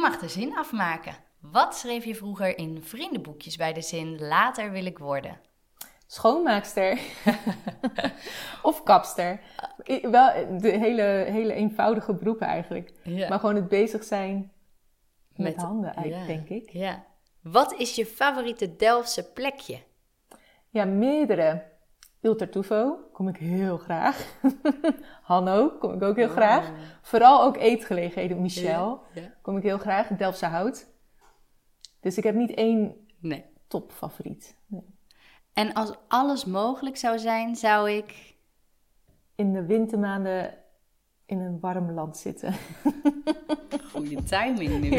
mag de zin afmaken. Wat schreef je vroeger in vriendenboekjes bij de zin later wil ik worden? Schoonmaakster. of kapster. Wel de hele, hele eenvoudige beroepen eigenlijk. Ja. Maar gewoon het bezig zijn met, Met- handen ja. denk ik. Ja. Wat is je favoriete Delftse plekje? Ja, meerdere. Il Tartufo kom ik heel graag. Hanno kom ik ook heel graag. Vooral ook eetgelegenheden. Michel Ja. kom ik heel graag. Delftse Hout. Dus ik heb niet één Nee. topfavoriet. Nee. En als alles mogelijk zou zijn, zou ik... In de wintermaanden in een warm land zitten. Goede timing nu.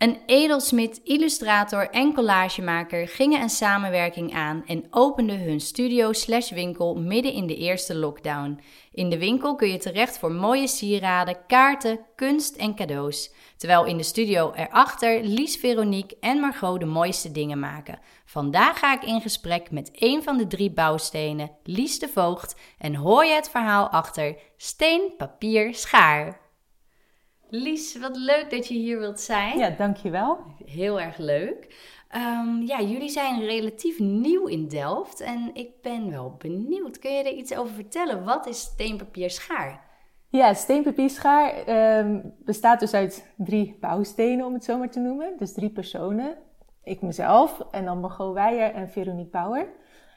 Een edelsmid, illustrator en collagemaker gingen een samenwerking aan en openden hun studio slash winkel midden in de eerste lockdown. In de winkel kun je terecht voor mooie sieraden, kaarten, kunst en cadeaus. Terwijl in de studio erachter Lies, Veronique en Margot de mooiste dingen maken. Vandaag ga ik in gesprek met een van de drie bouwstenen, Lies de Voogd, en hoor je het verhaal achter steen, papier, schaar. Lies, wat leuk dat je hier wilt zijn. Ja, dankjewel. Heel erg leuk. Ehm, ja, jullie zijn relatief nieuw in Delft en ik ben wel benieuwd. Kun je er iets over vertellen? Wat is steenpapier schaar? Ja, steenpapierschaar ehm bestaat dus uit drie bouwstenen, om het zo maar te noemen. Dus drie personen. Ik mezelf en dan Margot Weijer en Veronique Bauer.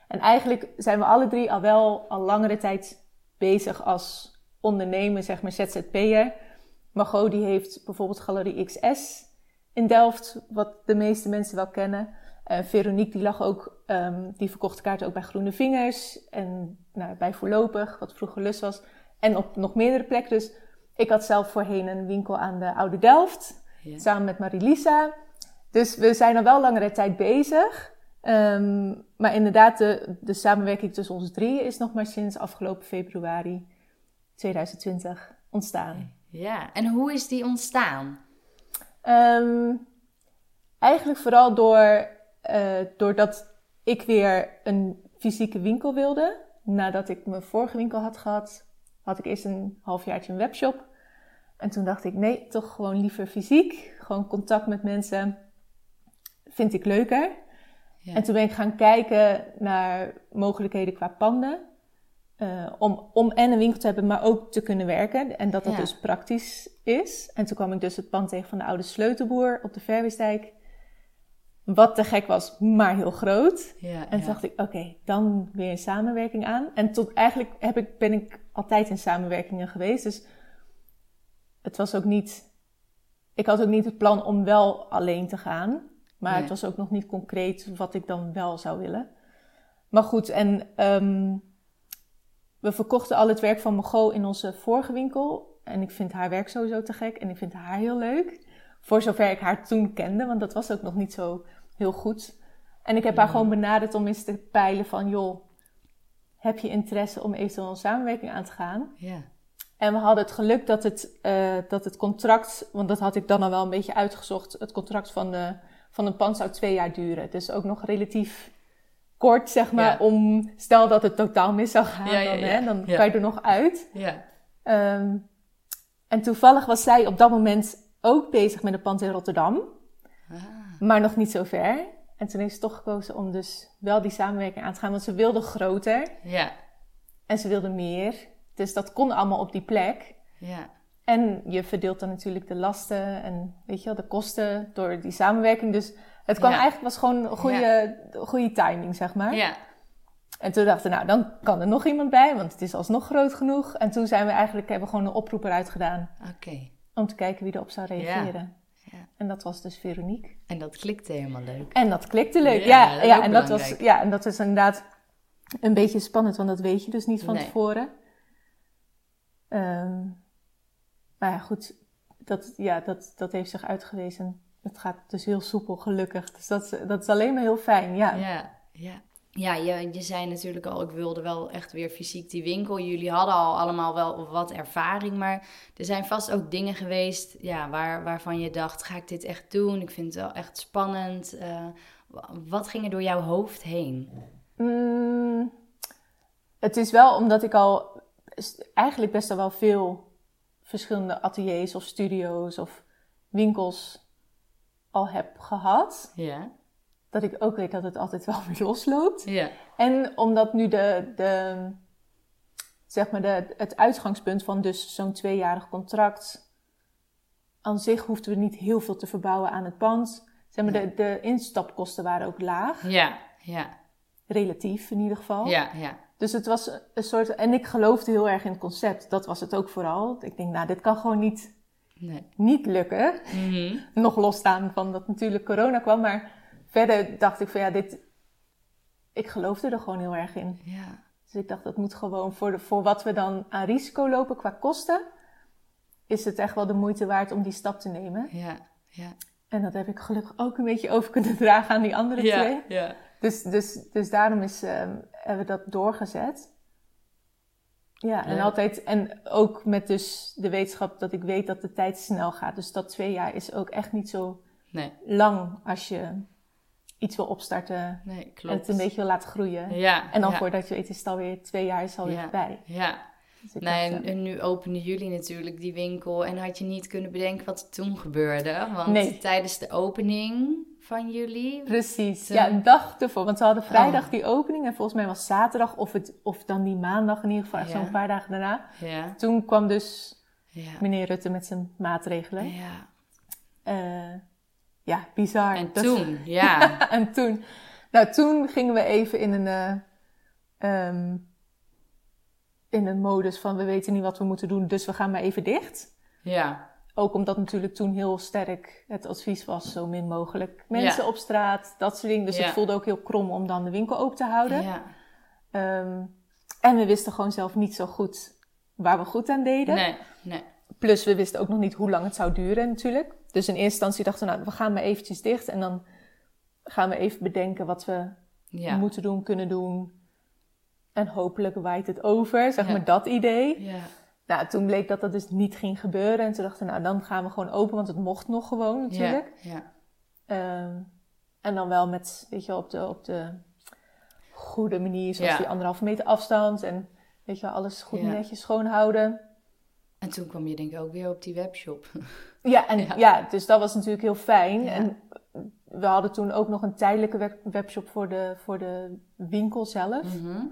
En eigenlijk zijn we alle drie al wel al langere tijd bezig als ondernemer, zeg maar ZZP'er. Margot die heeft bijvoorbeeld Galerie XS in Delft, wat de meeste mensen wel kennen. Eh, Veronique die lag ook, ehm, die verkocht kaarten ook bij Groene Vingers en nou, bij Voorlopig, wat vroeger Lus was. En op nog meerdere plekken. Dus ik had zelf voorheen een winkel aan de Oude Delft, Ja. samen met Marilisa. Dus we zijn al wel langere tijd bezig. Ehm, maar inderdaad, de, de samenwerking tussen ons drieën is nog maar sinds afgelopen februari 2020 ontstaan. Ja, en hoe is die ontstaan? Ehm, eigenlijk vooral door, eh, doordat ik weer een fysieke winkel wilde. Nadat ik mijn vorige winkel had gehad, had ik eerst een halfjaartje een webshop. En toen dacht ik, nee, toch gewoon liever fysiek. Gewoon contact met mensen vind ik leuker. Ja. En toen ben ik gaan kijken naar mogelijkheden qua panden. Eh, om, om en een winkel te hebben, maar ook te kunnen werken. En dat dat Ja. dus praktisch is. En toen kwam ik dus het pand tegen van de oude sleutelboer op de Verwisdijk. Wat te gek was, maar heel groot. Ja, En toen ja. dacht ik, oké, dan weer een samenwerking aan. En tot eigenlijk heb ik, ben ik altijd in samenwerkingen geweest. Dus het was ook niet... Ik had ook niet het plan om wel alleen te gaan. Maar Nee. het was ook nog niet concreet wat ik dan wel zou willen. Maar goed, en ehm, we verkochten al het werk van Margot in onze vorige winkel. En ik vind haar werk sowieso te gek. En ik vind haar heel leuk. Voor zover ik haar toen kende, want dat was ook nog niet zo heel goed. En ik heb haar gewoon benaderd om eens te peilen van... joh, heb je interesse om eventueel een samenwerking aan te gaan? ja. En we hadden het geluk dat het, eh, dat het contract... want dat had ik dan al wel een beetje uitgezocht... het contract van, de, van een pand zou twee jaar duren. Dus ook nog relatief kort, zeg maar... Ja. om... stel dat het totaal mis zou gaan, Ja, dan. Hè, dan kan je er nog uit. ja. Ehm, en toevallig was zij op dat moment ook bezig met een pand in Rotterdam... Ah, maar nog niet zo ver. En toen heeft ze toch gekozen om dus wel die samenwerking aan te gaan. Want ze wilde groter ja. en ze wilde meer. Dus dat kon allemaal op die plek. Ja. En je verdeelt dan natuurlijk de lasten en weet je wel, de kosten door die samenwerking. Dus het kwam Ja. eigenlijk was gewoon een goede, goede timing, zeg maar. Ja. En toen dachten we, nou, dan kan er nog iemand bij, want het is alsnog groot genoeg. En toen zijn we eigenlijk, hebben we gewoon een oproep eruit gedaan Oké. om te kijken wie erop zou reageren. Ja. En dat was dus Veronique. En dat klikte helemaal leuk. En dat klikte leuk. Ja, Ja, en, dat was, ja en dat is inderdaad een beetje spannend, want dat weet je dus niet van Nee. tevoren. Ehm, Maar ja, goed, dat, ja, dat, dat heeft zich uitgewezen. Het gaat dus heel soepel, gelukkig. Dus dat, is- dat is alleen maar heel fijn, ja. Ja, ja. Ja, je, je zei natuurlijk al, ik wilde wel echt weer fysiek die winkel. Jullie hadden al allemaal wel wat ervaring, maar er zijn vast ook dingen geweest ja, waar, waarvan je dacht, ga ik dit echt doen? Ik vind het wel echt spannend. Eh, wa- wat ging er door jouw hoofd heen? Mm, het is wel omdat ik al eigenlijk best wel veel verschillende ateliers of studio's of winkels al heb gehad. Ja, Dat ik ook weet dat het altijd wel weer losloopt. ja, En omdat nu de, de, zeg maar de, het uitgangspunt van dus zo'n tweejarig contract... Aan zich hoefden we niet heel veel te verbouwen aan het pand. Zeg maar, de, de instapkosten waren ook laag. ja, ja, Relatief in ieder geval. ja, ja. Dus het was een soort... En ik geloofde heel erg in het concept. Dat was het ook vooral. Ik denk, nou, dit kan gewoon niet, Nee. niet lukken. Mhm. Nog losstaan van dat natuurlijk corona kwam. Maar verder dacht ik van, ja, dit... Ik geloofde er gewoon heel erg in. Ja, Dus ik dacht, dat moet gewoon voor, de, voor wat we dan aan risico lopen qua kosten... is het echt wel de moeite waard om die stap te nemen. ja, ja. En dat heb ik gelukkig ook een beetje over kunnen dragen aan die andere twee. Ja, ja. Dus, dus, dus daarom is, ehm, hebben we dat doorgezet. Ja, en altijd, en ook met dus de wetenschap dat ik weet dat de tijd snel gaat. Dus dat twee jaar is ook echt niet zo Nee, lang als je iets wil opstarten nee, en klopt. het een beetje wil laten groeien. Ja, En dan ja, voordat je weet is het alweer twee jaar is alweer Ja. voorbij. Ja, Nee, en, en nu openden jullie natuurlijk die winkel en had je niet kunnen bedenken wat er toen gebeurde. Want Nee. tijdens de opening van jullie. Precies, Toen- ja, een dag ervoor. Want ze hadden vrijdag Oh. die opening en volgens mij was zaterdag of, het, of dan die maandag in ieder geval, Ja. zo'n paar dagen daarna. Ja, Toen kwam dus ja, meneer Rutte met zijn maatregelen. ja. Eh, ja, bizar. En Dat- toen, ja. en toen, nou, toen gingen we even in een, eh, ehm, in een modus van we weten niet wat we moeten doen, dus we gaan maar even dicht. Ja, Ook omdat natuurlijk toen heel sterk het advies was, zo min mogelijk mensen Ja. op straat, dat soort dingen. Dus Ja. het voelde ook heel krom om dan de winkel open te houden. ja. Ehm, en we wisten gewoon zelf niet zo goed waar we goed aan deden. Nee, nee. Plus we wisten ook nog niet hoe lang het zou duren natuurlijk. Dus in eerste instantie dachten we, nou, we gaan maar eventjes dicht. En dan gaan we even bedenken wat we moeten doen, kunnen doen. En hopelijk waait het over, zeg Ja. maar dat idee. Ja, Nou, toen bleek dat dat dus niet ging gebeuren. En toen dachten we, nou, dan gaan we gewoon open, want het mocht nog gewoon natuurlijk. ja, ja. Ehm, en dan wel met, weet je wel, op de, op de goede manier, zoals die anderhalve meter afstand. En weet je wel, alles goed netjes schoonhouden. En toen kwam je denk ik ook weer op die webshop. Ja, en Ja. ja. dus dat was natuurlijk heel fijn. Ja. En we hadden toen ook nog een tijdelijke web- webshop voor de, voor de winkel zelf. Mhm.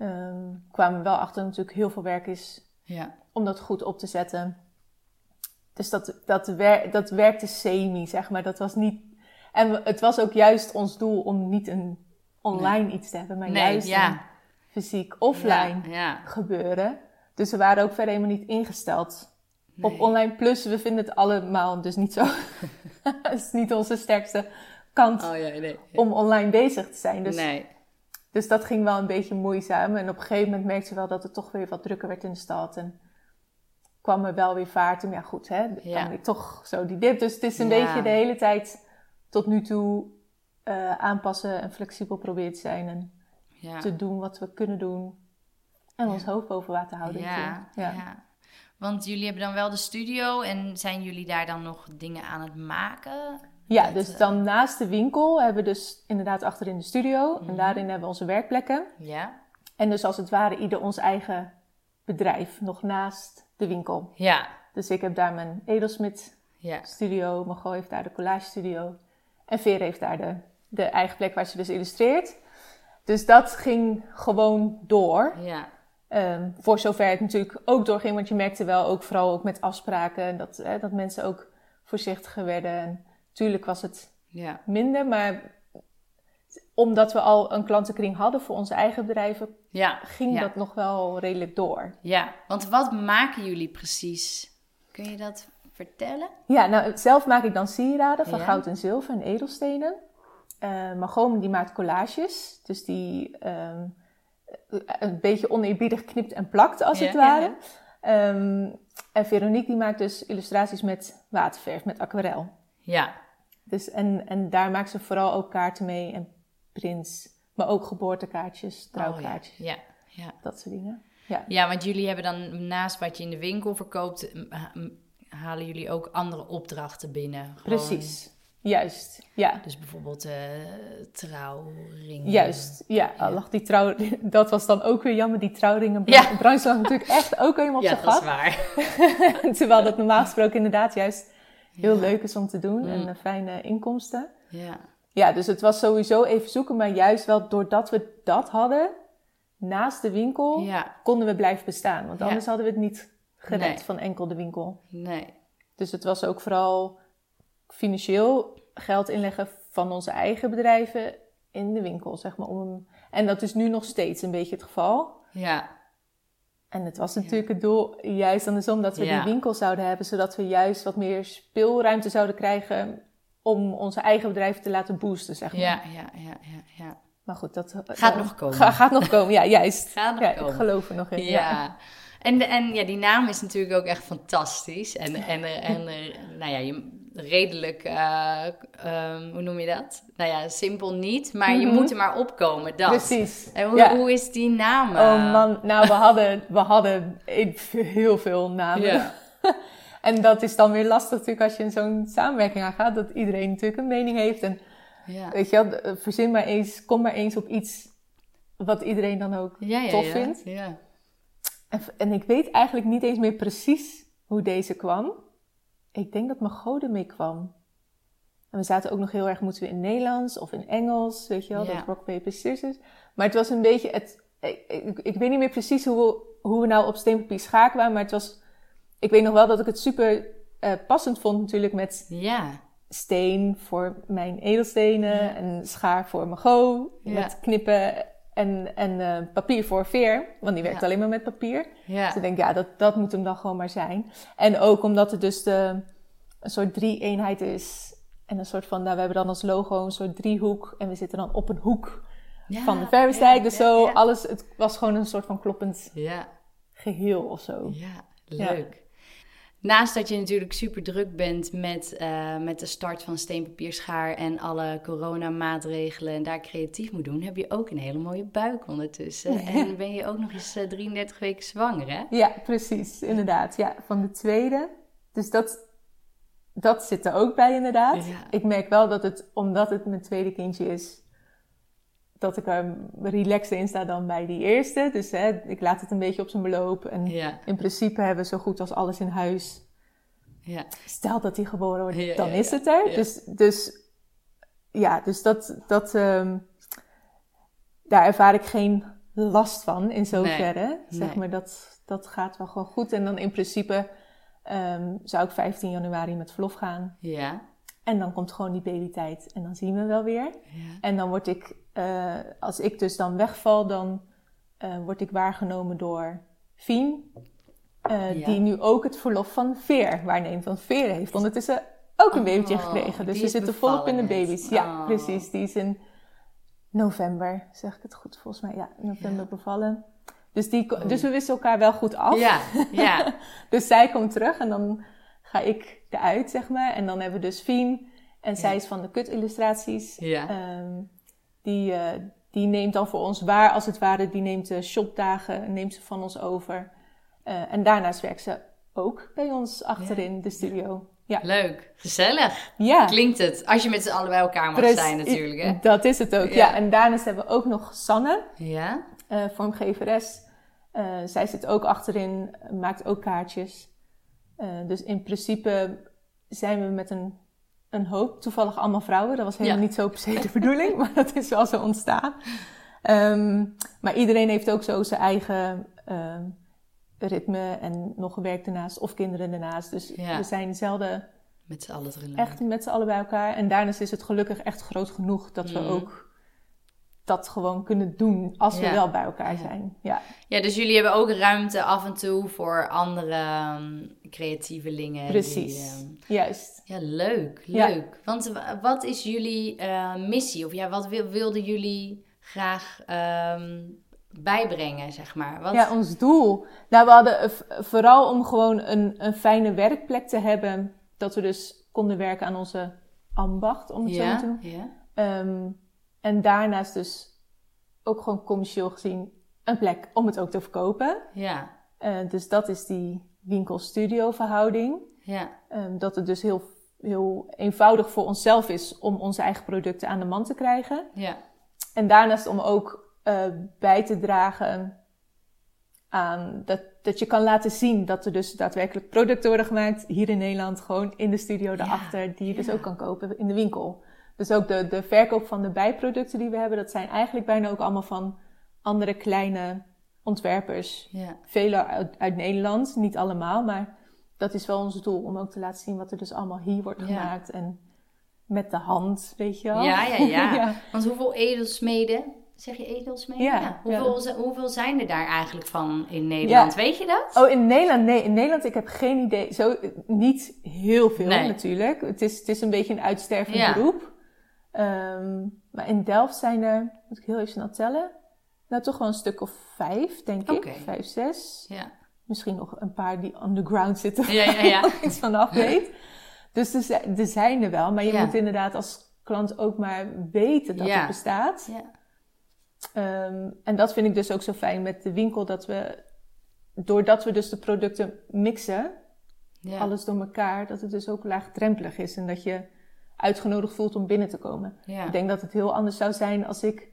Ehm, kwamen we wel achter natuurlijk heel veel werk is Ja, om dat goed op te zetten. Dus dat, dat, wer, dat werkte semi, zeg maar. Dat was niet... En het was ook juist ons doel om niet een online iets te hebben, maar nee, juist ja. een fysiek offline Ja, gebeuren. Dus we waren ook verder helemaal niet ingesteld Nee. op online. Plus, we vinden het allemaal dus niet zo... Het is niet onze sterkste kant Oh om online bezig te zijn. Dus, Nee. Dus dat ging wel een beetje moeizaam. En op een gegeven moment merkte je wel dat het toch weer wat drukker werd in de stad. En kwam er wel weer vaart. En ja, goed, hè. Dan Ja. weer toch zo die dip. Dus het is een Ja. beetje de hele tijd tot nu toe eh, aanpassen en flexibel proberen te zijn. En Ja. te doen wat we kunnen doen. En ons hoofd boven water houden. Ja, ja. Want jullie hebben dan wel de studio en zijn jullie daar dan nog dingen aan het maken? Ja, dus eh, dan naast de winkel hebben we dus inderdaad achterin de studio. Mhm. En daarin hebben we onze werkplekken. Ja. En dus als het ware ieder ons eigen bedrijf nog naast de winkel. Ja, Dus ik heb daar mijn edelsmid ja, studio. Margot heeft daar de collage studio. En Veer heeft daar de, de eigen plek waar ze dus illustreert. Dus dat ging gewoon door. ja. Ehm, voor zover het natuurlijk ook doorging. Want je merkte wel ook vooral ook met afspraken. Dat, hè, dat mensen ook voorzichtiger werden. En natuurlijk was het ja. minder. Maar omdat we al een klantenkring hadden voor onze eigen bedrijven, Ja, ging ja. dat nog wel redelijk door. Ja, want wat maken jullie precies? Kun je dat vertellen? Ja, nou zelf maak ik dan sieraden van Ja. goud en zilver en edelstenen. Margot die maakt collages. Dus die ehm, een beetje oneerbiedig knipt en plakt als het ware. Ehm, En Veronique die maakt dus illustraties met waterverf, met aquarel. Ja. Dus en, en daar maakt ze vooral ook kaarten mee en prints. Maar ook geboortekaartjes, trouwkaartjes, Oh, ja. ja, ja. dat soort dingen. Ja, Ja, want jullie hebben dan naast wat je in de winkel verkoopt, halen jullie ook andere opdrachten binnen. Gewoon- precies. Juist, ja. Dus bijvoorbeeld eh trouwringen. Juist, ja. Al lag die trouw, dat was dan ook weer jammer. Die trouwringen Ja. branche lag natuurlijk echt ook helemaal op Ja, zijn dat is gat. waar. Terwijl dat normaal gesproken inderdaad juist heel Ja. leuk is om te doen. Mm. En eh, fijne inkomsten. Ja, Ja, dus het was sowieso even zoeken. Maar juist wel doordat we dat hadden, naast de winkel, ja, konden we blijven bestaan. Want anders hadden we het niet gered Nee. van enkel de winkel. nee. Dus het was ook vooral financieel geld inleggen van onze eigen bedrijven in de winkel, zeg maar. Om. En dat is nu nog steeds een beetje het geval. Ja, En het was natuurlijk het doel juist andersom dat we die winkel zouden hebben, zodat we juist wat meer speelruimte zouden krijgen om onze eigen bedrijven te laten boosten, zeg maar. ja, ja, ja, ja. ja. Maar goed, dat Gaat eh, nog komen. ga- gaat nog komen, ja, juist. Gaat nog ja, komen. Ik geloof er nog in. Ja. Ja. En, en ja, die naam is natuurlijk ook echt fantastisch. En, en, er- en er- nou ja, je, redelijk, eh, ehm, hoe noem je dat? Nou ja, simpel niet, maar je Mhm. moet er maar opkomen, dat. Precies. En hoe, Ja. hoe is die naam? eh? Oh man, nou we hadden, we hadden heel veel namen. Ja. En dat is dan weer lastig natuurlijk als je in zo'n samenwerking aangaat, dat iedereen natuurlijk een mening heeft. En Ja. weet je wel, eh, verzin maar eens, kom maar eens op iets wat iedereen dan ook tof vindt. Ja. En, en ik weet eigenlijk niet eens meer precies hoe deze kwam. Ik denk dat Mago mee kwam. En we zaten ook nog heel erg, moeten we in Nederlands of in Engels, weet je wel, Ja. dat rock, paper, scissors. Maar het was een beetje, het, ik, ik, ik weet niet meer precies hoe we, hoe we nou op steenpapier schaak waren, maar het was, ik weet nog wel dat ik het super eh, passend vond natuurlijk met ja. steen voor mijn edelstenen Ja. en schaar voor Mago, Ja. met knippen en, en eh, papier voor veer, want die werkt Ja. alleen maar met papier. ja. Dus ik denk, ja, dat, dat moet hem dan gewoon maar zijn. En ook omdat het dus de, een soort drie-eenheid is. En een soort van, nou, we hebben dan als logo een soort driehoek. En we zitten dan op een hoek Ja, van de Verwestdijk. ja, dus zo, alles, het was gewoon een soort van kloppend Ja, geheel of zo. ja, leuk. Naast dat je natuurlijk super druk bent met, eh, met de start van steenpapierschaar en alle coronamaatregelen en daar creatief moet doen, heb je ook een hele mooie buik ondertussen. En ben je ook nog eens eh, 33 weken zwanger, hè? Ja, precies, inderdaad. Ja, van de tweede. Dus dat, dat zit er ook bij, inderdaad. Ja. Ik merk wel dat het, omdat het mijn tweede kindje is, dat ik er relaxter in sta dan bij die eerste. Dus hè, ik laat het een beetje op zijn beloop. En Ja, in principe hebben we zo goed als alles in huis. ja, Stel dat hij geboren wordt, Ja, dan is het er. Dus, dus ja, dus dat, dat ehm, daar ervaar ik geen last van in zoverre. Zeg nee. maar, dat, dat gaat wel gewoon goed. En dan in principe ehm, zou ik 15 januari met verlof gaan. ja, En dan komt gewoon die babytijd en dan zien we wel weer. ja. En dan word ik, eh, als ik dus dan wegval, dan eh, word ik waargenomen door Fien. eh, Ja. Die nu ook het verlof van Veer waarneemt. Want Veer heeft ondertussen ook een Oh, babytje gekregen. Dus we zitten volop in de baby's. Ja, Oh. precies. Die is in november, zeg ik het goed volgens mij. Ja, november Ja. bevallen. Dus, die, Oh. dus we wisselen elkaar wel goed af. Ja, ja, Dus zij komt terug en dan ga ik eruit, zeg maar. En dan hebben we dus Fien. En zij is van de kut-illustraties. ja. Ehm, die, eh, die neemt dan voor ons waar, als het ware. Die neemt de shopdagen, neemt ze van ons over. Eh, en daarnaast werkt ze ook bij ons achterin de studio. Ja. Leuk, gezellig. Ja, Klinkt het, als je met z'n allen bij elkaar mag zijn natuurlijk, hè? Dat is het ook, Ja. ja. En daarnaast hebben we ook nog Sanne, Ja, eh, vormgeveres. Zij zit ook achterin, maakt ook kaartjes. Eh, dus in principe zijn we met een, een hoop, toevallig allemaal vrouwen. Dat was helemaal Ja. niet zo per se de bedoeling, maar dat is wel zo ontstaan. Ehm, maar iedereen heeft ook zo zijn eigen ehm, ritme en nog werk ernaast of kinderen ernaast. Dus Ja. we zijn zelden met z'n allen echt met z'n allen bij elkaar. En daarnaast is het gelukkig echt groot genoeg dat we Mhm. ook dat gewoon kunnen doen als we Ja. wel bij elkaar Ja. zijn. Ja, Ja, dus jullie hebben ook ruimte af en toe voor andere ehm, creatievelingen. die, precies. ehm, Juist. ja, leuk, Ja. leuk. Want wa- wat is jullie eh, missie? Of ja, wat wil- wilden jullie graag ehm, bijbrengen, zeg maar? Wat... Ja, ons doel. Nou, we hadden vooral om gewoon een, een fijne werkplek te hebben. Dat we dus konden werken aan onze ambacht, om het zo maar te ja, ja, Ehm, en daarnaast dus ook gewoon commercieel gezien een plek om het ook te verkopen. ja, Eh, dus dat is die winkel-studio verhouding. ja, Ehm, dat het dus heel, heel eenvoudig voor onszelf is om onze eigen producten aan de man te krijgen. ja, En daarnaast om ook eh, bij te dragen aan dat, dat je kan laten zien dat er dus daadwerkelijk producten worden gemaakt hier in Nederland, gewoon in de studio daarachter, die je dus ook kan kopen in de winkel. Dus ook de, de verkoop van de bijproducten die we hebben, dat zijn eigenlijk bijna ook allemaal van andere kleine ontwerpers. ja. Vele uit, uit Nederland, niet allemaal, maar dat is wel ons doel om ook te laten zien wat er dus allemaal hier wordt Ja. gemaakt en met de hand, weet je wel. Ja, ja, ja. ja. Want hoeveel edelsmeden, zeg je edelsmeden? Ja, Hoeveel, hoeveel zijn er daar eigenlijk van in Nederland? Weet je dat? Oh, in Nederland? Nee, in Nederland, ik heb geen idee. Zo, niet heel veel Nee. natuurlijk. Het is, het is een beetje een uitstervend Ja. beroep. Ehm, maar in Delft zijn er, moet ik heel even snel tellen, nou toch wel een stuk of vijf, denk ik. Vijf, zes. Ja, Misschien nog een paar die underground zitten, ja, ja. ja. iets vanaf weet. Dus er, zi- er zijn er wel, maar je Ja. moet inderdaad als klant ook maar weten dat Ja. het bestaat. ja. Ehm, en dat vind ik dus ook zo fijn met de winkel, dat we, doordat we dus de producten mixen, ja. alles door elkaar, dat het dus ook laagdrempelig is en dat je uitgenodigd voelt om binnen te komen. ja. Ik denk dat het heel anders zou zijn als ik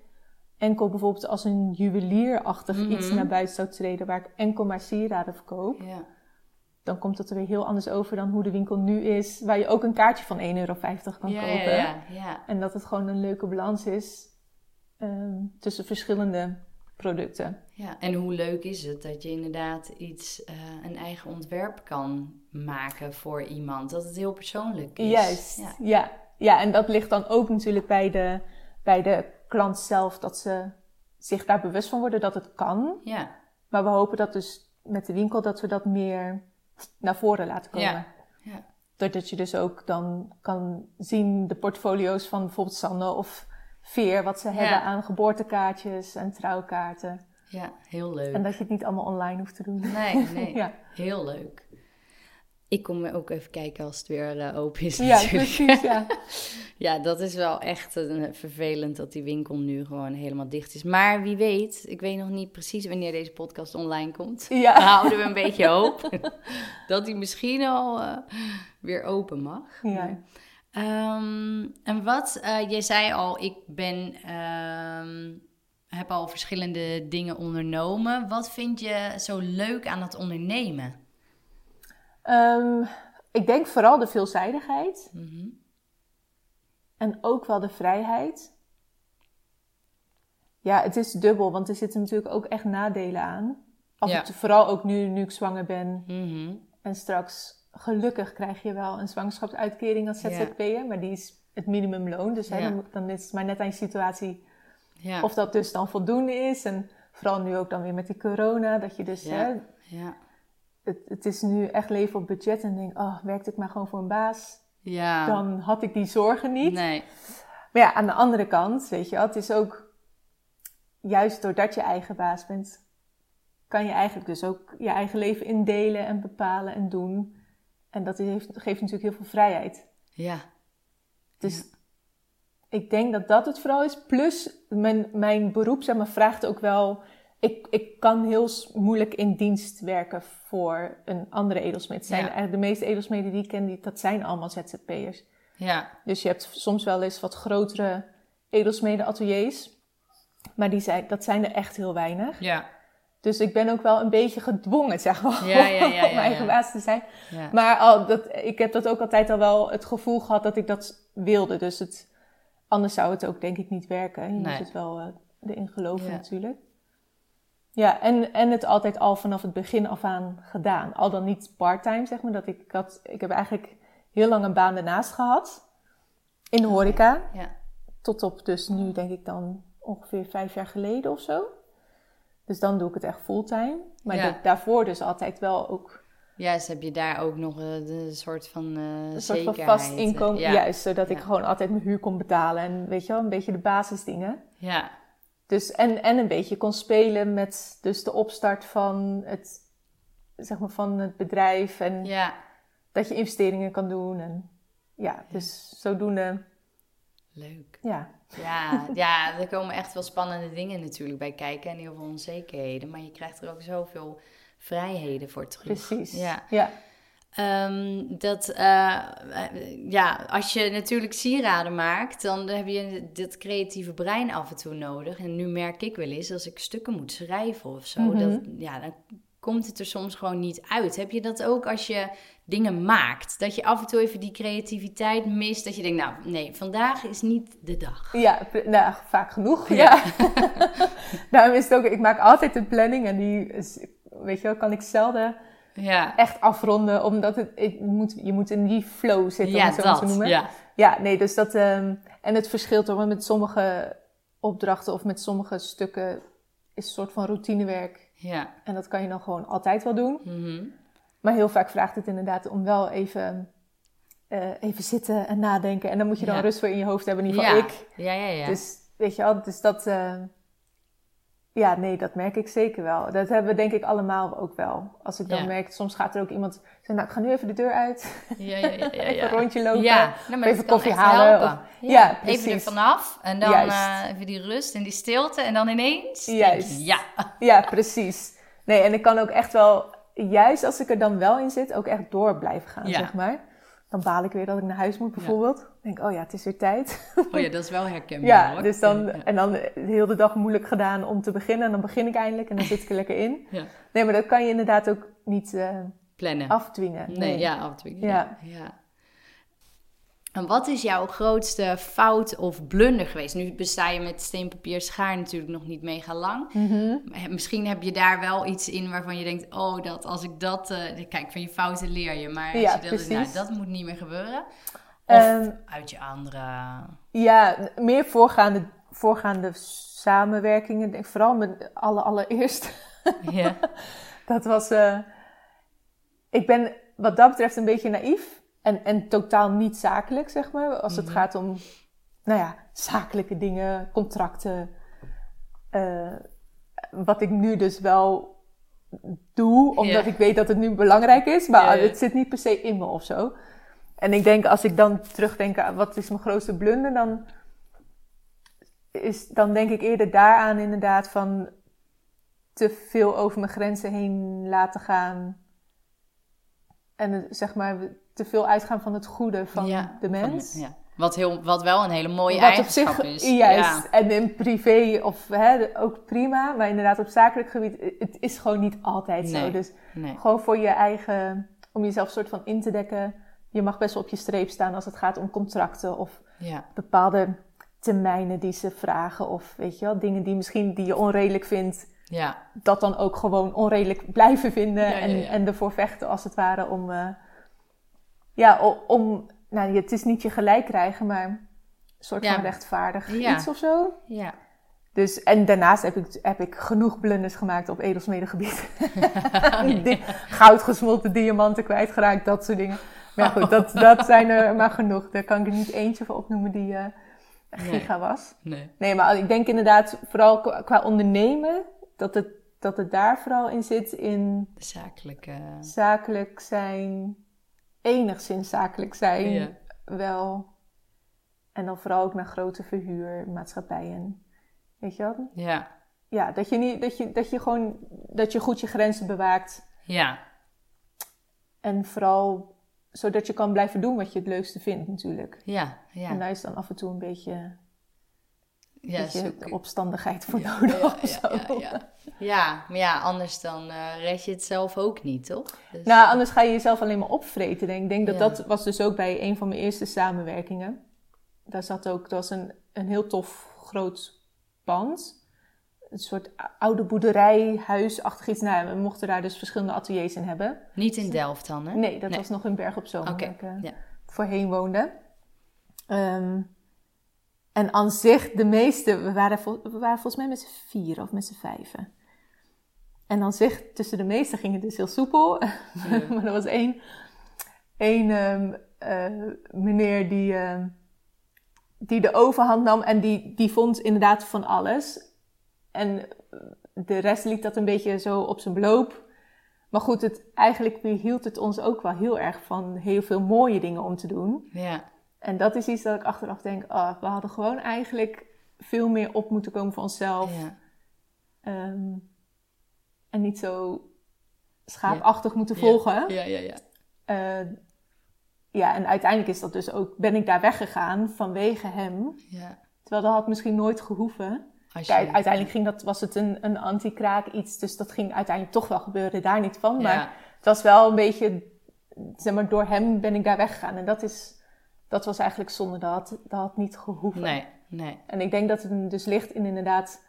enkel bijvoorbeeld als een juwelierachtig Mhm. iets naar buiten zou treden, waar ik enkel maar sieraden verkoop. ja. Dan komt dat er weer heel anders over dan hoe de winkel nu is, waar je ook een kaartje van 1,50 euro kan ja, kopen. ja, ja, ja. En dat het gewoon een leuke balans is ehm, tussen verschillende producten. Ja, en hoe leuk is het dat je inderdaad iets, eh, een eigen ontwerp kan maken voor iemand. Dat het heel persoonlijk is. Juist, Ja. ja. ja. en dat ligt dan ook natuurlijk bij de, bij de klant zelf, dat ze zich daar bewust van worden dat het kan. Ja, Maar we hopen dat dus met de winkel dat we dat meer naar voren laten komen. Ja, ja. Doordat je dus ook dan kan zien de portfolio's van bijvoorbeeld Sanne of Veer, wat ze Ja. hebben aan geboortekaartjes en trouwkaarten. Ja, heel leuk. En dat je het niet allemaal online hoeft te doen. Nee, nee. Ja. Heel leuk. Ik kom ook even kijken als het weer eh, open is Ja, natuurlijk. precies, ja. Ja, dat is wel echt eh, vervelend dat die winkel nu gewoon helemaal dicht is. Maar wie weet, ik weet nog niet precies wanneer deze podcast online komt. Ja. Dan houden we een beetje hoop dat die misschien al eh, weer open mag. Ja. Ehm, en wat, eh, je zei al, ik ben, ehm, heb al verschillende dingen ondernomen. Wat vind je zo leuk aan het ondernemen? Ehm, ik denk vooral de veelzijdigheid. Mhm. En ook wel de vrijheid. Ja, het is dubbel, want er zitten natuurlijk ook echt nadelen aan. Ja. toe, vooral ook nu, nu ik zwanger ben. Mhm. En straks, gelukkig krijg je wel een zwangerschapsuitkering als Ja. ZZP'er. Maar die is het minimumloon. Dus hè, dan, dan is het maar net aan je situatie Ja. of dat dus dan voldoende is. En vooral nu ook dan weer met die corona. Dat je dus, Ja. hè, ja. het, het is nu echt leven op budget. En denk, oh, werkte ik maar gewoon voor een baas. Ja. Dan had ik die zorgen niet. Nee. Maar ja, aan de andere kant, weet je wel, het is ook juist doordat je eigen baas bent, kan je eigenlijk dus ook je eigen leven indelen en bepalen en doen. En dat heeft, geeft natuurlijk heel veel vrijheid. Ja. Dus ik denk dat dat het vooral is. Plus, mijn, mijn beroep zeg maar, vraagt ook wel... Ik, ik kan heel moeilijk in dienst werken voor een andere edelsmid. Zijn Ja. eigenlijk de meeste edelsmeden die ik ken, die, dat zijn allemaal ZZP'ers. Ja. Dus je hebt soms wel eens wat grotere edelsmeden ateliers. Maar die zijn, dat zijn er echt heel weinig. Ja. Dus ik ben ook wel een beetje gedwongen, zeg maar, Ja, ja, ja, om eigen baas te zijn. Ja. Maar al, dat, ik heb dat ook altijd al wel het gevoel gehad dat ik dat wilde. Dus het, anders zou het ook denk ik niet werken. Je Nee. moet het wel eh, erin geloven Ja. natuurlijk. Ja, en, en het altijd al vanaf het begin af aan gedaan. Al dan niet part-time, zeg maar. Dat ik, ik, had, ik heb eigenlijk heel lang een baan ernaast gehad. In de horeca. Ja. Tot op dus nu denk ik dan ongeveer vijf jaar geleden of zo. Dus dan doe ik het echt fulltime. Maar Ja. daarvoor dus altijd wel ook Juist, heb je daar ook nog eh, de soort van eh een soort van vast inkomen. Ja. Juist, zodat ik gewoon altijd mijn huur kon betalen. En weet je wel, een beetje de basisdingen. Ja. Dus, en, en een beetje kon spelen met dus de opstart van het, zeg maar, van het bedrijf. En Ja, dat je investeringen kan doen. En ja, dus zodoende, leuk. ja. Ja, ja, er komen echt wel spannende dingen natuurlijk bij kijken en heel veel onzekerheden. Maar je krijgt er ook zoveel vrijheden voor terug. Precies. Ja. ja. Ehm, dat, eh, eh, ja, als je natuurlijk sieraden maakt, dan heb je dat creatieve brein af en toe nodig. En nu merk ik wel eens, als ik stukken moet schrijven of zo, Mhm. dat, ja, dan komt het er soms gewoon niet uit. Heb je dat ook als je dingen maakt? Dat je af en toe even die creativiteit mist, dat je denkt, nou nee, vandaag is niet de dag. Ja, nou, vaak genoeg. Ja. Ja. Daarom is het ook, ik maak altijd een planning en die, is, weet je wel, kan ik zelden Ja, echt afronden, omdat het, ik moet, je moet in die flow zitten, om ja het zo maar te dat. noemen. Ja. Ja, nee, dus dat, ehm, en het verschilt want met sommige opdrachten of met sommige stukken is een soort van routinewerk. Ja. En dat kan je dan gewoon altijd wel doen. Mhm. Maar heel vaak vraagt het inderdaad om wel even, eh, even zitten en nadenken. En dan moet je dan Ja. rust voor in je hoofd hebben, in ieder geval ja. ik. Ja, ja, ja. Dus weet je wel, dus dat... eh, ja, nee, dat merk ik zeker wel. Dat hebben we denk ik allemaal ook wel. Als ik dan Ja. merk, soms gaat er ook iemand zeggen... Nou, ik ga nu even de deur uit. ja, ja, ja, ja, even een rondje lopen. Ja, nou, maar even koffie halen of- ja, Ja, even precies. er vanaf en dan eh, even die rust en die stilte en dan ineens. je, Juist. ja, Ja, precies. Nee, en ik kan ook echt wel, juist als ik er dan wel in zit, ook echt door blijven gaan, zeg maar. Dan baal ik weer dat ik naar huis moet, bijvoorbeeld. Dan denk oh ja, het is weer tijd. oh ja, dat is wel herkenbaar. ja, hoor. dus dan, Ja, ja. en dan de hele dag moeilijk gedaan om te beginnen. En dan begin ik eindelijk en dan zit ik er lekker in. Ja. Nee, maar dat kan je inderdaad ook niet eh, Plannen. afdwingen. Nee, ja, af en toe. Ja. Ja. En wat is jouw grootste fout of blunder geweest? Nu besta je met steenpapier schaar natuurlijk nog niet mega lang. Mhm. Misschien heb je daar wel iets in waarvan je denkt... oh, dat als ik dat... eh, kijk, van je fouten leer je. Maar als je dat, nou, dat moet niet meer gebeuren. Of Ehm, uit je andere... Ja, meer voorgaande, voorgaande samenwerkingen. Denk vooral met alle allereerst. Ja. Dat was. eh, ik ben wat dat betreft een beetje naïef. En, en totaal niet zakelijk, zeg maar. Als het Mhm. gaat om, nou ja, zakelijke dingen, contracten. Eh, wat ik nu dus wel doe, omdat ik weet dat het nu belangrijk is. Maar het zit niet per se in me of zo. En ik denk, als ik dan terugdenk aan wat is mijn grootste blunder, dan, is, dan denk ik eerder daaraan inderdaad van te veel over mijn grenzen heen laten gaan. En het, zeg maar te veel uitgaan van het goede van Ja, de van- mens. ja. Wat, heel, wat wel een hele mooie Wat op eigenschap zich, is. juist. Ja. En in privé of hè, ook prima. Maar inderdaad op zakelijk gebied, het is gewoon niet altijd zo. Dus Nee. gewoon voor je eigen, om jezelf soort van in te dekken. Je mag best wel op je streep staan als het gaat om contracten of Ja. bepaalde termijnen die ze vragen. Of weet je wel, dingen die misschien die je onredelijk vindt. Ja. Dat dan ook gewoon onredelijk blijven vinden. En, en ervoor vechten als het ware om... eh, ja, om... Nou, het is niet je gelijk krijgen, maar een soort Ja. van rechtvaardig Ja. iets of zo. Ja. Dus, en daarnaast heb ik, heb ik genoeg blunders gemaakt op edelsmedegebied. Goud gesmolten diamanten kwijtgeraakt, dat soort dingen. Maar ja, goed, dat, dat zijn er maar genoeg. Daar kan ik er niet eentje van opnoemen die eh giga was. Nee. Nee, maar ik denk inderdaad, vooral qua, ondernemen, dat het, dat het daar vooral in zit in zakelijk zijn, enigszins zakelijk zijn, Ja. wel. En dan vooral ook naar grote verhuurmaatschappijen. Weet je wel? Ja. Ja, dat je, niet, dat je, dat je gewoon, dat je goed je grenzen bewaakt. Ja. En vooral zodat je kan blijven doen wat je het leukste vindt natuurlijk. Ja. Ja. En daar is dan af en toe een beetje, ja, beetje zoek- opstandigheid voor nodig ja, ja, zo. ja, ja. Ja, maar ja, anders dan eh red je het zelf ook niet, toch? Dus, Nou, anders ga je jezelf alleen maar opvreten. Denk. Ik denk dat dat was dus ook bij een van mijn eerste samenwerkingen. Daar zat ook, dat was een, een heel tof groot pand. Een soort oude boerderij, huisachtig iets. Nou, we mochten daar dus verschillende ateliers in hebben. Niet in Delft dan, hè? Nee, dat Nee. was nog in Berg op Zoom, waar ik eh, voorheen woonde. Ehm, en aan zich, de meeste, we waren, vol- we waren volgens mij met z'n vier of met z'n vijven. En aan zich, tussen de meesten ging het dus heel soepel. maar er was één, één ehm, eh, meneer die, ehm, die de overhand nam en die, die vond inderdaad van alles. En de rest liet dat een beetje zo op zijn beloop. Maar goed, het, eigenlijk hield het ons ook wel heel erg van heel veel mooie dingen om te doen. Ja. En dat is iets dat ik achteraf denk, oh, we hadden gewoon eigenlijk veel meer op moeten komen voor onszelf. Ja. Ehm, en niet zo schaapachtig moeten volgen. Ja, ja, ja. Eh, ja, en uiteindelijk is dat dus ook, ben ik daar weggegaan vanwege hem. ja. Terwijl dat had misschien nooit gehoeven. Je- Kijk, uiteindelijk ging dat, was het een, een anti-kraak iets, dus dat ging uiteindelijk toch wel gebeuren, daar niet van. Maar Ja. het was wel een beetje, zeg maar, door hem ben ik daar weggegaan. En dat is, dat was eigenlijk zonde, dat had, dat had niet gehoeven. Nee, nee. En ik denk dat het dus ligt in inderdaad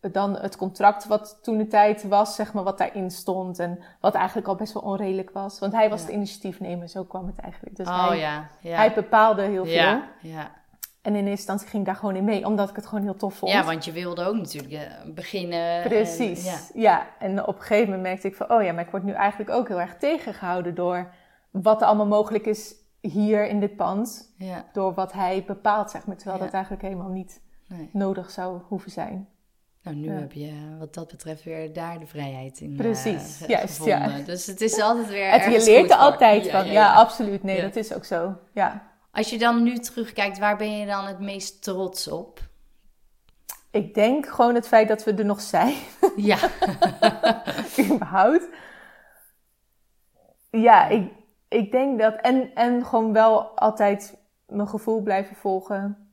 dan het contract wat toen de tijd was, zeg maar, wat daarin stond. En wat eigenlijk al best wel onredelijk was. Want hij was Ja. de initiatiefnemer, zo kwam het eigenlijk. Dus oh hij, ja, ja. hij bepaalde heel veel. ja, ja. En in eerste instantie ging ik daar gewoon in mee, omdat ik het gewoon heel tof vond. ja, want je wilde ook natuurlijk eh, beginnen. en- Precies, ja. ja. En op een gegeven moment merkte ik van, oh ja, maar ik word nu eigenlijk ook heel erg tegengehouden door wat er allemaal mogelijk is hier in dit pand. Ja, Door wat hij bepaalt, zeg maar. Terwijl Ja. dat eigenlijk helemaal niet nee. nodig zou hoeven zijn. Nou, nu Ja. heb je wat dat betreft weer daar de vrijheid in Precies, eh, juist, ja. Dus het is altijd weer Het, je leert er altijd van. Ja, absoluut. Nee, dat is ook zo. Ja. Als je dan nu terugkijkt, waar ben je dan het meest trots op? Ik denk gewoon het feit dat we er nog zijn, Ja, überhaupt. Ja, ik, ik denk dat... En, en gewoon wel altijd mijn gevoel blijven volgen.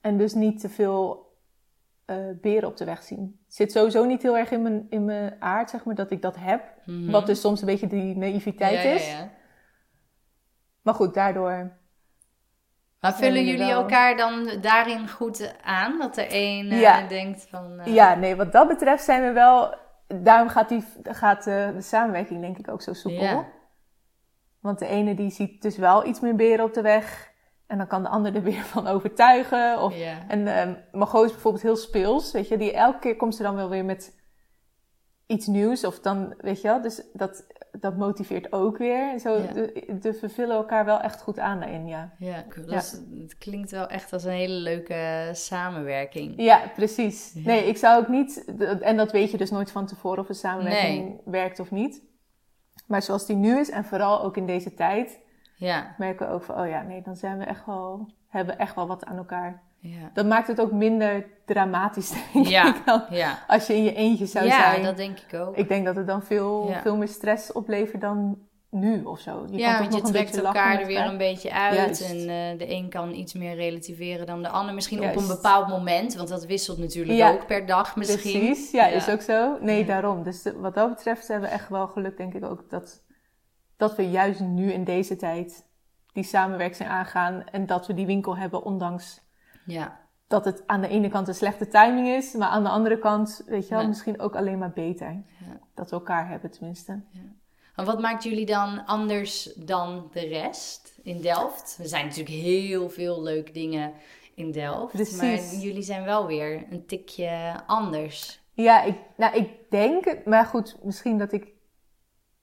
En dus niet te veel eh, beren op de weg zien. Het zit sowieso niet heel erg in mijn, in mijn aard, zeg maar, dat ik dat heb. Mhm. Wat dus soms een beetje die naïviteit Ja, ja, is. ja. Maar goed, daardoor... Maar vullen jullie wel- elkaar dan daarin goed aan? Dat er één eh, Ja. denkt van... eh, Ja, nee, wat dat betreft zijn we wel. Daarom gaat, die, gaat de, de samenwerking denk ik ook zo soepel. Ja. Want de ene die ziet dus wel iets meer beren op de weg. En dan kan de ander er weer van overtuigen. Of, Ja. En Margot is bijvoorbeeld heel speels. Weet je, die, elke keer komt ze dan wel weer met iets nieuws. Of dan, weet je wel, dus dat, dat motiveert ook weer. En zo, Ja. de, de vervullen elkaar wel echt goed aan daarin, ja. Ja, is- het klinkt wel echt als een hele leuke samenwerking. Ja, precies. Ja. Nee, ik zou ook niet, en dat weet je dus nooit van tevoren of een samenwerking werkt of niet. Maar zoals die nu is, en vooral ook in deze tijd, Ja, merken we ook van, oh ja, nee, dan zijn we echt wel, hebben we echt wel wat aan elkaar. ja. Dat maakt het ook minder dramatisch, denk Ja, ik dan, ja. als je in je eentje zou ja zijn. dat denk ik ook. Ik denk dat het dan veel, Ja. veel meer stress oplevert dan nu of zo. Je ja, kan want je trekt elkaar er weer een beetje uit. Juist. En eh, de een kan iets meer relativeren dan de ander. Misschien op een bepaald moment, want dat wisselt natuurlijk Ja. ook per dag misschien. Precies, ja, Ja. is ook zo. Nee, Ja. daarom. Dus de- wat dat betreft hebben we echt wel geluk, denk ik ook, dat, dat we juist nu in deze tijd die samenwerking aangaan en dat we die winkel hebben, ondanks Ja, dat het aan de ene kant een slechte timing is, maar aan de andere kant, weet je wel, misschien ook alleen maar beter. Ja. Dat we elkaar hebben tenminste. Wat maakt jullie dan anders dan de rest in Delft? Er zijn natuurlijk heel veel leuke dingen in Delft. Precies. Maar jullie zijn wel weer een tikje anders. Ja, ik, nou, ik denk, maar goed, misschien dat ik.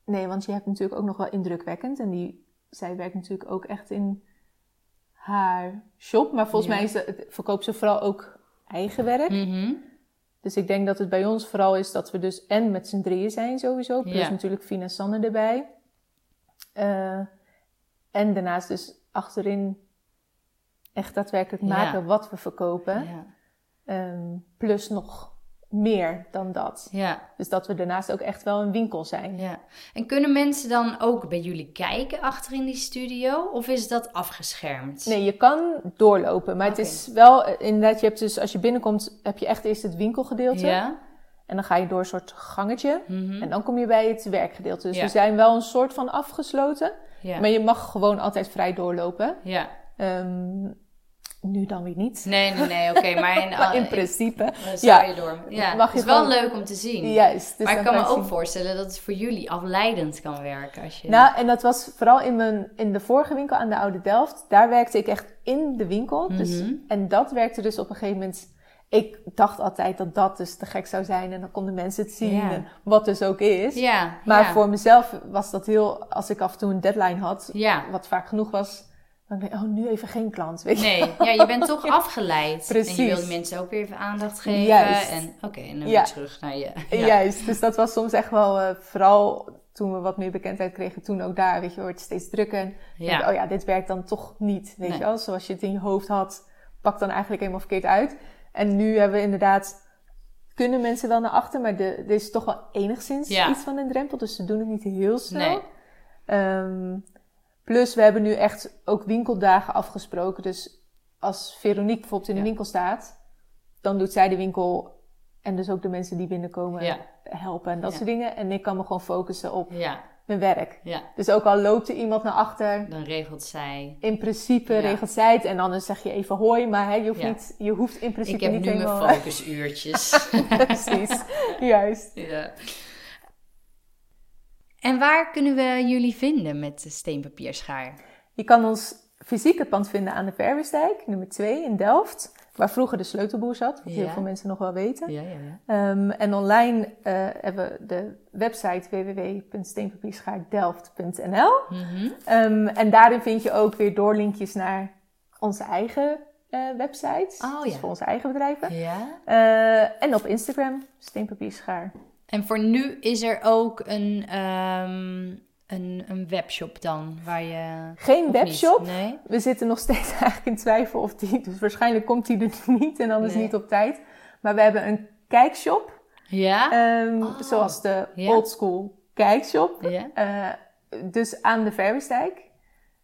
Nee, want je hebt natuurlijk ook nog wel indrukwekkend. En die, zij werkt natuurlijk ook echt in haar shop. Maar volgens Ja. mij is verkoopt ze vooral ook eigen werk. Mhm. Dus ik denk dat het bij ons vooral is dat we dus en met z'n drieën zijn sowieso. Plus Ja. natuurlijk Fina Sanne erbij. Eh, en daarnaast dus achterin echt daadwerkelijk Ja. maken wat we verkopen. Ja. Ehm, plus nog meer dan dat. Ja, Dus dat we daarnaast ook echt wel een winkel zijn. ja. En kunnen mensen dan ook bij jullie kijken achter in die studio? Of is dat afgeschermd? Nee, je kan doorlopen, maar het is wel eh, inderdaad, je hebt dus als je binnenkomt, heb je echt eerst het winkelgedeelte. Ja? En dan ga je door een soort gangetje. Mhm. En dan kom je bij het werkgedeelte. Dus Ja. we zijn wel een soort van afgesloten. ja. Maar je mag gewoon altijd vrij doorlopen. ja. Ehm, nu dan weer niet. Nee, nee, nee, oké. maar in, Maar in in- principe. ja. je door. Ja, Mag het je is wel leuk om te zien. Juist. maar ik kan me ook zien. voorstellen dat het voor jullie afleidend kan werken. Als je... Nou, en dat was vooral in, mijn, in de vorige winkel aan de Oude Delft. Daar werkte ik echt in de winkel. dus, Mhm. en dat werkte dus op een gegeven moment... Ik dacht altijd dat dat dus te gek zou zijn. En dan konden mensen het zien. Wat dus ook is. ja, Maar voor mezelf was dat heel... Als ik af en toe een deadline had, wat vaak genoeg was... Dan denk ik, oh, nu even geen klant, weet je Nee, ja, je bent toch afgeleid. Precies. En je wil mensen ook weer even aandacht geven. Juist. En oké, en dan Ja. weer terug naar je. Ja. Juist, dus dat was soms echt wel, eh, vooral toen we wat meer bekendheid kregen, toen ook daar, weet je, wordt het steeds drukker. En Ja. oh ja, dit werkt dan toch niet, weet Nee. je wel. Zoals je het in je hoofd had, pakt dan eigenlijk helemaal verkeerd uit. En nu hebben we inderdaad, kunnen mensen wel naar achter, maar de, er is toch wel enigszins Ja. iets van een drempel, dus ze doen het niet heel snel. Nee. Ehm, plus, we hebben nu echt ook winkeldagen afgesproken. Dus als Veronique bijvoorbeeld in de Ja. winkel staat, dan doet zij de winkel en dus ook de mensen die binnenkomen Ja. helpen en dat Ja. soort dingen. En ik kan me gewoon focussen op mijn werk. Dus ook al loopt er iemand naar achter, dan regelt zij. in principe regelt zij het. En anders zeg je even hoi, maar hè, je, hoeft niet, je hoeft in Ik principe heb niet nu helemaal... mijn focusuurtjes. Precies, juist. ja. En waar kunnen we jullie vinden met de steenpapierschaar? Je kan ons fysieke pand vinden aan de Verwisdijk, nummer 2 in Delft. Waar vroeger de sleutelboer zat, wat Ja. heel veel mensen nog wel weten. Ja, ja, ja. Ehm, en online eh, hebben we de website www.steenpapierschaardelft.nl. Mhm. Ehm, en daarin vind je ook weer doorlinkjes naar onze eigen eh website. Oh, dus voor onze eigen bedrijven. Ja. Eh, en op Instagram, steenpapierschaar. En voor nu is er ook een, ehm, een, een webshop dan, waar je... Geen webshop. Nee? We zitten nog steeds eigenlijk in twijfel of die... Dus waarschijnlijk komt die er niet en anders Nee. niet op tijd. Maar we hebben een kijkshop. Ja? ehm, Oh. Zoals de Ja. old school kijkshop. ja? Eh, dus aan de Verwisdijk.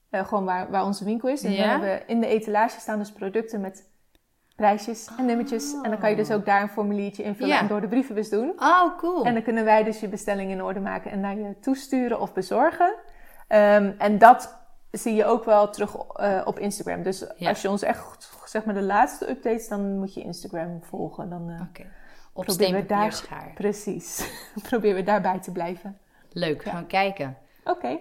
Eh, gewoon waar, waar onze winkel is. En Ja. dan hebben we in de etalage staan dus producten met prijsjes en nummertjes. En dan kan je dus ook daar een formuliertje invullen Ja. en door de brievenbus doen. Oh, cool. En dan kunnen wij dus je bestelling in orde maken en naar je toesturen of bezorgen. Ehm, en dat zie je ook wel terug eh, op Instagram. Dus Ja. als je ons echt, zeg maar de laatste updates, dan moet je Instagram volgen. Dan eh, Oké. Op proberen we daar... Precies. proberen we daarbij te blijven. Leuk, gaan we kijken. Oké,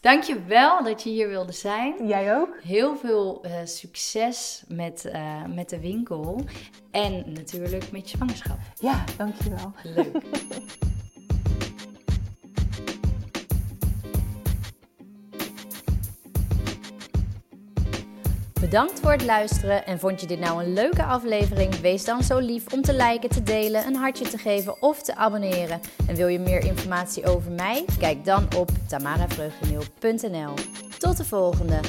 Dankjewel dat je hier wilde zijn. jij ook? Heel veel eh, succes met, eh, met de winkel. En natuurlijk met je zwangerschap. Ja, dankjewel. Leuk. Bedankt voor het luisteren en vond je dit nou een leuke aflevering? Wees dan zo lief om te liken, te delen, een hartje te geven of te abonneren. En wil je meer informatie over mij? Kijk dan op tamaravreugdeneel.nl. Tot de volgende!